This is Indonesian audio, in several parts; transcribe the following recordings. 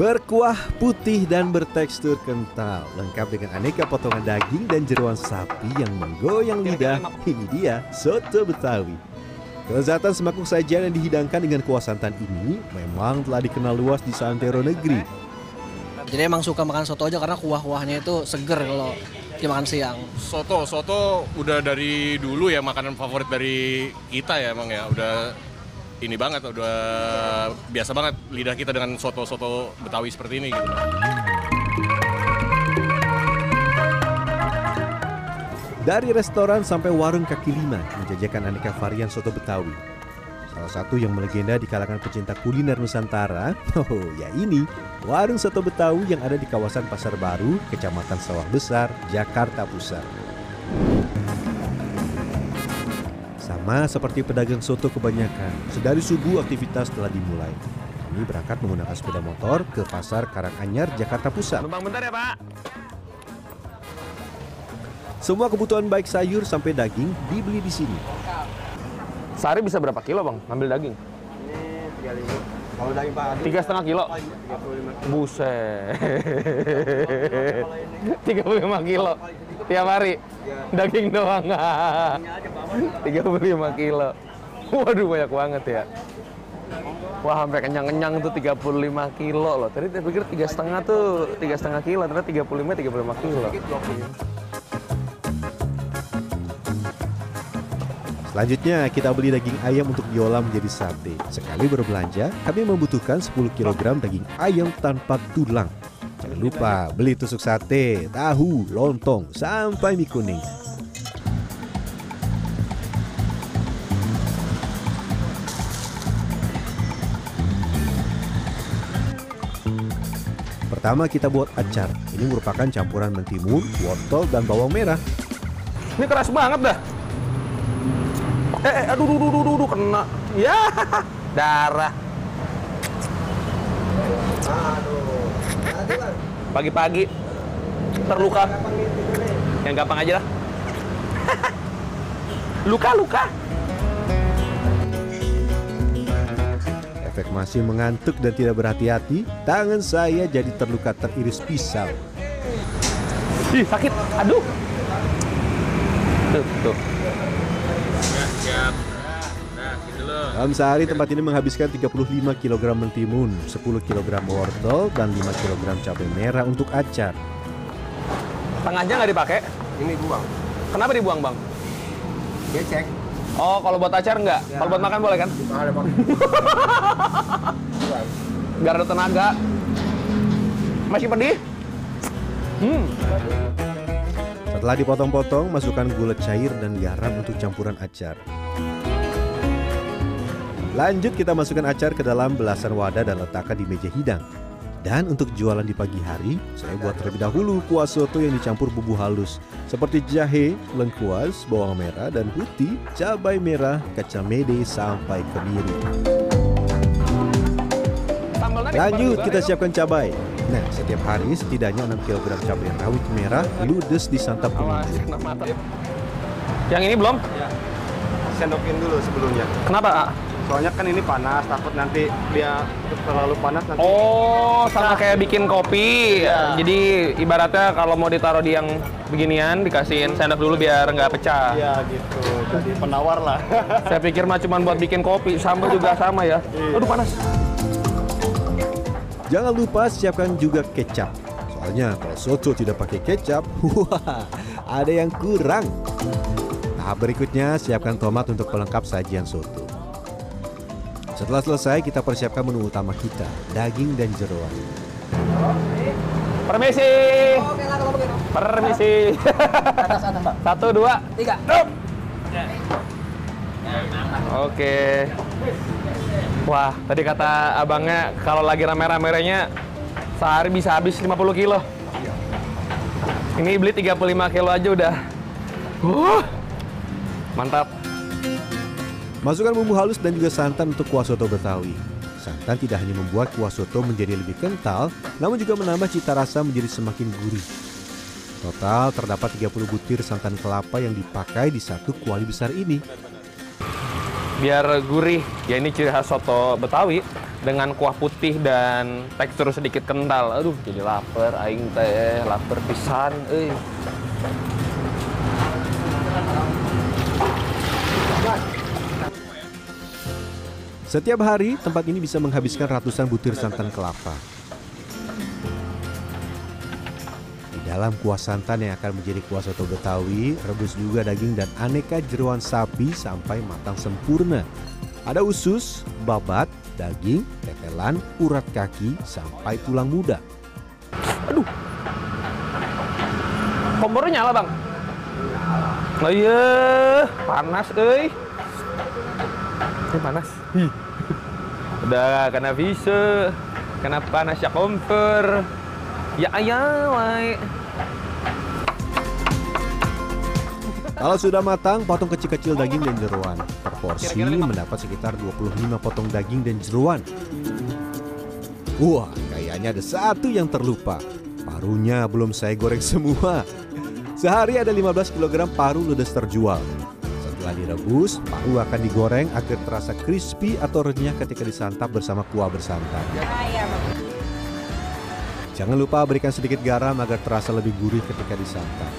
Berkuah putih dan bertekstur kental, lengkap dengan aneka potongan daging dan jeruan sapi yang menggoyang lidah. Ini dia soto Betawi. Kelezatan semakuk sajian yang dihidangkan dengan kuah santan ini memang telah dikenal luas di santero negeri. Jadi emang suka makan soto aja karena kuah-kuahnya itu seger kalau dimakan siang. Soto, soto udah dari dulu ya makanan favorit dari kita ya emang ya. Udah ini banget, udah biasa banget lidah kita dengan soto-soto Betawi seperti ini gitu. Dari restoran sampai warung kaki lima menjajakan aneka varian soto Betawi. Salah satu yang melegenda di kalangan pecinta kuliner Nusantara, oh ya ini, warung soto Betawi yang ada di kawasan Pasar Baru, Kecamatan Sawah Besar, Jakarta Pusat. Sama seperti pedagang soto kebanyakan, sedari subuh aktivitas telah dimulai. Kami berangkat menggunakan sepeda motor ke Pasar Karanganyar, Jakarta Pusat. Numpang bentar ya Pak. Semua kebutuhan baik sayur sampai daging dibeli di sini. Sehari bisa berapa kilo bang ngambil daging? Kalau daging Pak Adi, Tiga setengah kilo. 35 Buset. 35 kilo tiap hari. Daging doang. 35 kilo. Waduh banyak banget ya. Wah sampai kenyang-kenyang tuh 35 kilo loh. Tadi saya pikir tiga setengah tuh tiga setengah kilo, ternyata 35 35 kilo. Selanjutnya kita beli daging ayam untuk diolah menjadi sate. Sekali berbelanja, kami membutuhkan 10 kg daging ayam tanpa tulang. Jangan lupa beli tusuk sate, tahu, lontong, sampai mie kuning. Pertama kita buat acar. Ini merupakan campuran mentimun, wortel, dan bawang merah. Ini keras banget dah. Eh, eh aduh, aduh, aduh, aduh, aduh, kena. Ya, darah. Pagi-pagi terluka. Yang gampang aja lah. luka, Efek masih mengantuk dan tidak berhati-hati, tangan saya jadi terluka teriris pisau. Ih, sakit. Aduh. Tuh, tuh. Dalam sehari tempat ini menghabiskan 35 kg mentimun, 10 kg wortel, dan 5 kg cabai merah untuk acar. Tengahnya nggak dipakai. Ini buang. Kenapa dibuang, Bang? Dia cek. Oh, kalau buat acar nggak? Ya. Kalau buat makan boleh kan? Ada Pak. Biar ada tenaga. Masih pedih? Hmm. Setelah dipotong-potong, masukkan gula cair dan garam untuk campuran acar. Lanjut kita masukkan acar ke dalam belasan wadah dan letakkan di meja hidang. Dan untuk jualan di pagi hari, saya buat terlebih dahulu kuah soto yang dicampur bumbu halus seperti jahe, lengkuas, bawang merah dan putih, cabai merah, kacang mede sampai kemiri. Sambalnya Lanjut kita siapkan cabai. Nah, setiap hari setidaknya 6 kg cabai rawit merah ludes disantap pengunjung. Yang ini belum? Sendokin dulu sebelumnya. Kenapa? A? Soalnya kan ini panas, takut nanti dia terlalu panas nanti. Oh, sama kayak bikin kopi. Iya. Jadi ibaratnya kalau mau ditaruh di yang beginian, dikasihin sendok dulu biar nggak pecah. Iya gitu. Jadi penawar lah. Saya pikir mah cuma buat bikin kopi, sambal juga sama ya. Aduh panas. Jangan lupa siapkan juga kecap. Soalnya kalau soto tidak pakai kecap, wah, ada yang kurang. Tahap berikutnya siapkan tomat untuk pelengkap sajian soto. Setelah selesai, kita persiapkan menu utama kita, daging dan jeroan. Permisi. Permisi. Satu, dua, tiga. Oke. Wah, tadi kata abangnya kalau lagi rame-ramenya sehari bisa habis 50 kilo. Ini beli 35 kilo aja udah. Uh, mantap. Masukkan bumbu halus dan juga santan untuk kuah soto Betawi. Santan tidak hanya membuat kuah soto menjadi lebih kental, namun juga menambah cita rasa menjadi semakin gurih. Total terdapat 30 butir santan kelapa yang dipakai di satu kuali besar ini. biar gurih. Ya ini ciri khas soto Betawi dengan kuah putih dan tekstur sedikit kental. Aduh, jadi lapar aing teh, lapar pisan euy. Setiap hari, tempat ini bisa menghabiskan ratusan butir santan kelapa. Di dalam kuah santan yang akan menjadi kuah soto Betawi, rebus juga daging dan aneka jeruan sapi sampai matang sempurna. Ada usus, babat, daging, tetelan, urat kaki, sampai tulang muda. Kompornya nyala, Bang. Oh iya, panas euy. Ini panas. Udah kena bisa. Kena panas ya kompor. Ya ayah, wae. Kalau sudah matang, potong kecil-kecil daging dan jeruan. Per porsi mendapat sekitar 25 potong daging dan jeruan. Wah, kayaknya ada satu yang terlupa. Parunya belum saya goreng semua. Sehari ada 15 kg paru ludes terjual. Setelah direbus, paru akan digoreng agar terasa crispy atau renyah ketika disantap bersama kuah bersantan. Jangan lupa berikan sedikit garam agar terasa lebih gurih ketika disantap.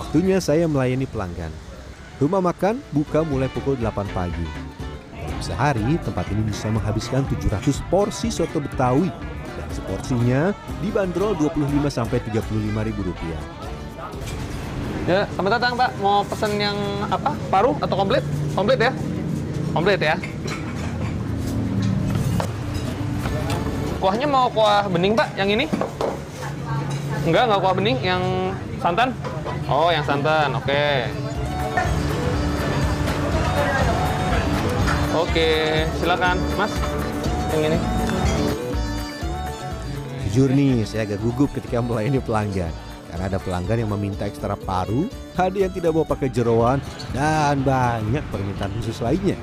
Waktunya saya melayani pelanggan. Rumah makan buka mulai pukul 8 pagi. Dalam sehari, tempat ini bisa menghabiskan 700 porsi soto Betawi. Seporsinya dibanderol 25 sampai 35 ribu rupiah. Ya, selamat datang Pak. Mau pesen yang apa? Paru atau komplit? Komplit ya? Komplit ya. Kuahnya mau kuah bening Pak, yang ini? Enggak, enggak kuah bening, yang santan? Oh, yang santan, oke. Oke, silakan Mas. Yang ini. Jujur nih, saya agak gugup ketika melayani pelanggan. Karena ada pelanggan yang meminta ekstra paru, ada yang tidak mau pakai jeroan, dan banyak permintaan khusus lainnya.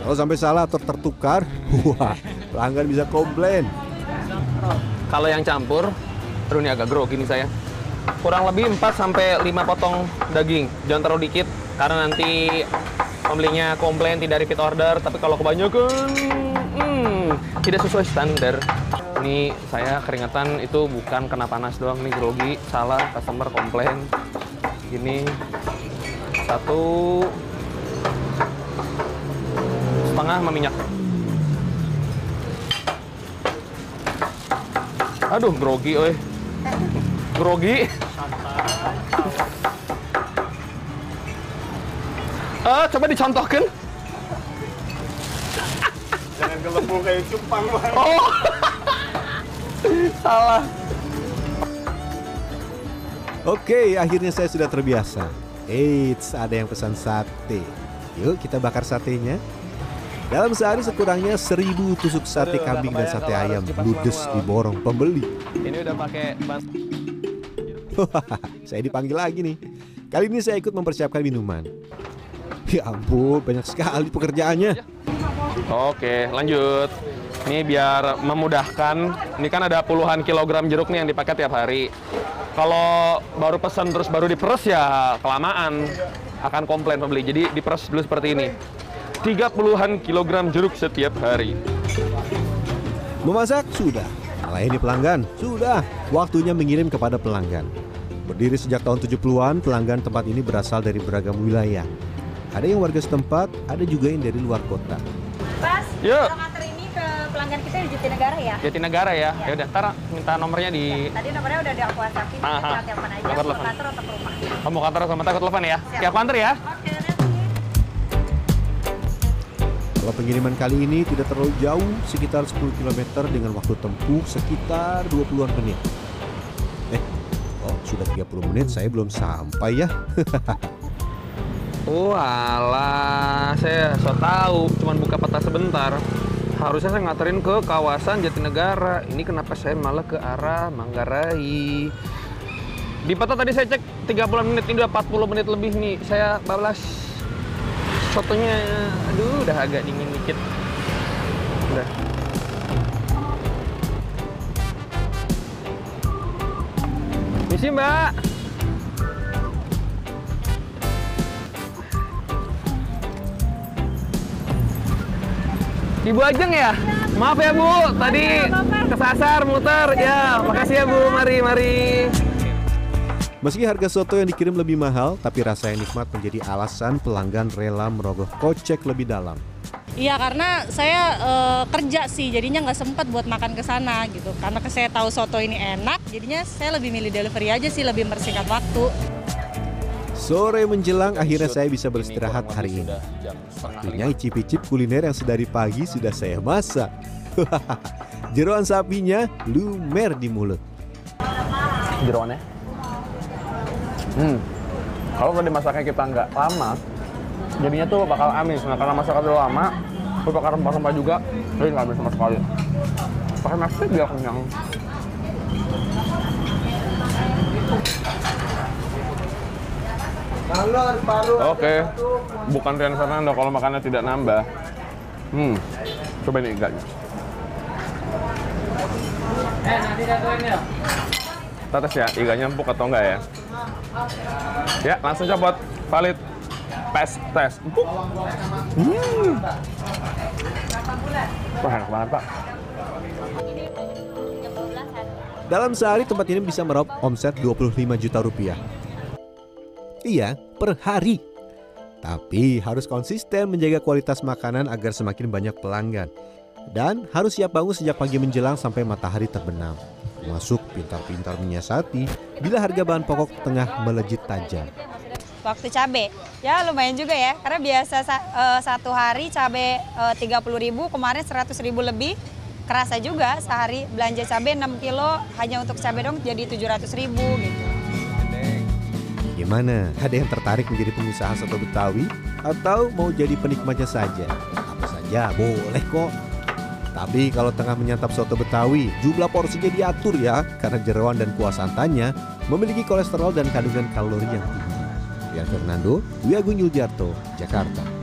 Kalau sampai salah atau tertukar, wah, pelanggan bisa komplain. Kalau yang campur, aduh ini agak grogi nih saya. Kurang lebih 4 sampai 5 potong daging. Jangan terlalu dikit karena nanti pembelinya komplain tidak repeat order, tapi kalau kebanyakan hmm, tidak sesuai standar. Ini saya keringatan itu bukan kena panas doang nih grogi, salah customer komplain. Ini satu setengah sama minyak. Aduh, grogi, oi. Grogi. Ah, coba dicontohkan. Jangan gelembung kayak cupang, Bang. Oh. Salah. Oke, akhirnya saya sudah terbiasa. Eits, ada yang pesan sate. Yuk kita bakar satenya. Dalam sehari sekurangnya seribu tusuk sate Aduh, kambing dan sate ayam ludes diborong pembeli. Ini udah pakai ban. saya dipanggil lagi nih. Kali ini saya ikut mempersiapkan minuman. Ya ampun, banyak sekali pekerjaannya. Oke, lanjut. Ini biar memudahkan. Ini kan ada puluhan kilogram jeruk nih yang dipakai tiap hari. Kalau baru pesan terus baru diperes ya kelamaan akan komplain pembeli. Jadi diperes dulu seperti ini. Tiga puluhan kilogram jeruk setiap hari. Memasak sudah, melayani pelanggan sudah. Waktunya mengirim kepada pelanggan. Berdiri sejak tahun 70-an, pelanggan tempat ini berasal dari beragam wilayah. Ada yang warga setempat, ada juga yang dari luar kota. Pas, Yuk. kalau nganter ini ke pelanggan kita di Jatinegara ya. Jatinegara ya. Ya udah, ntar minta nomornya di Tadi nomornya udah di aku WhatsApp, tinggal telepon aja, telepon. kantor atau ke rumah. kamu kantor sama takut telepon ya. Siap. Siap kantor ya. Oke. Kalau pengiriman kali ini tidak terlalu jauh, sekitar 10 km dengan waktu tempuh sekitar 20-an menit. Eh, oh sudah 30 menit saya belum sampai ya. Oh alah, saya so tahu, cuman buka peta sebentar. Harusnya saya nganterin ke kawasan Jatinegara. Ini kenapa saya malah ke arah Manggarai? Di peta tadi saya cek 30 menit, ini udah 40 menit lebih nih. Saya bablas sotonya, aduh udah agak dingin dikit. Udah. Misi mbak. Ibu Ajeng ya? Maaf ya Bu, tadi kesasar muter. Ya, makasih ya Bu. Mari, mari. Meski harga soto yang dikirim lebih mahal, tapi rasa yang nikmat menjadi alasan pelanggan rela merogoh kocek lebih dalam. Iya karena saya eh, kerja sih, jadinya nggak sempat buat makan ke sana gitu. Karena saya tahu soto ini enak, jadinya saya lebih milih delivery aja sih, lebih mempersingkat waktu. Sore menjelang akhirnya saya bisa beristirahat hari ini. Waktunya icip-icip kuliner yang sedari pagi sudah saya masak. Jeroan sapinya lumer di mulut. Jeroannya. Hmm. Kalau tadi masaknya kita nggak lama, jadinya tuh bakal amis. Nah karena masaknya udah lama, terus pakai rempah-rempah juga, jadi nggak amis sama sekali. Pakai nasi biar kenyang. Oke, bukan Rian Fernando kalau makannya tidak nambah. Hmm, coba ini iganya. Kita tes ya, iganya empuk atau enggak ya? Ya, langsung copot. Valid. Tes, tes. Empuk. Hmm. Wah, enak banget, Pak. Dalam sehari tempat ini bisa meraup omset 25 juta rupiah. Iya, per hari. Tapi harus konsisten menjaga kualitas makanan agar semakin banyak pelanggan. Dan harus siap bangun sejak pagi menjelang sampai matahari terbenam. Masuk pintar-pintar menyiasati bila harga bahan pokok tengah melejit tajam. Waktu cabe, ya lumayan juga ya. Karena biasa sa- eh, satu hari cabe eh, 30.000, kemarin 100.000 lebih. Kerasa juga sehari belanja cabe 6 kilo hanya untuk cabe dong jadi 700.000 gitu. Gimana? Ada yang tertarik menjadi pengusaha soto Betawi? Atau mau jadi penikmatnya saja? Apa saja, boleh kok. Tapi kalau tengah menyantap soto Betawi, jumlah porsinya diatur ya, karena jeroan dan kuah santannya memiliki kolesterol dan kandungan kalori yang tinggi. Rian Fernando, Dwi Yuljarto, Jakarta.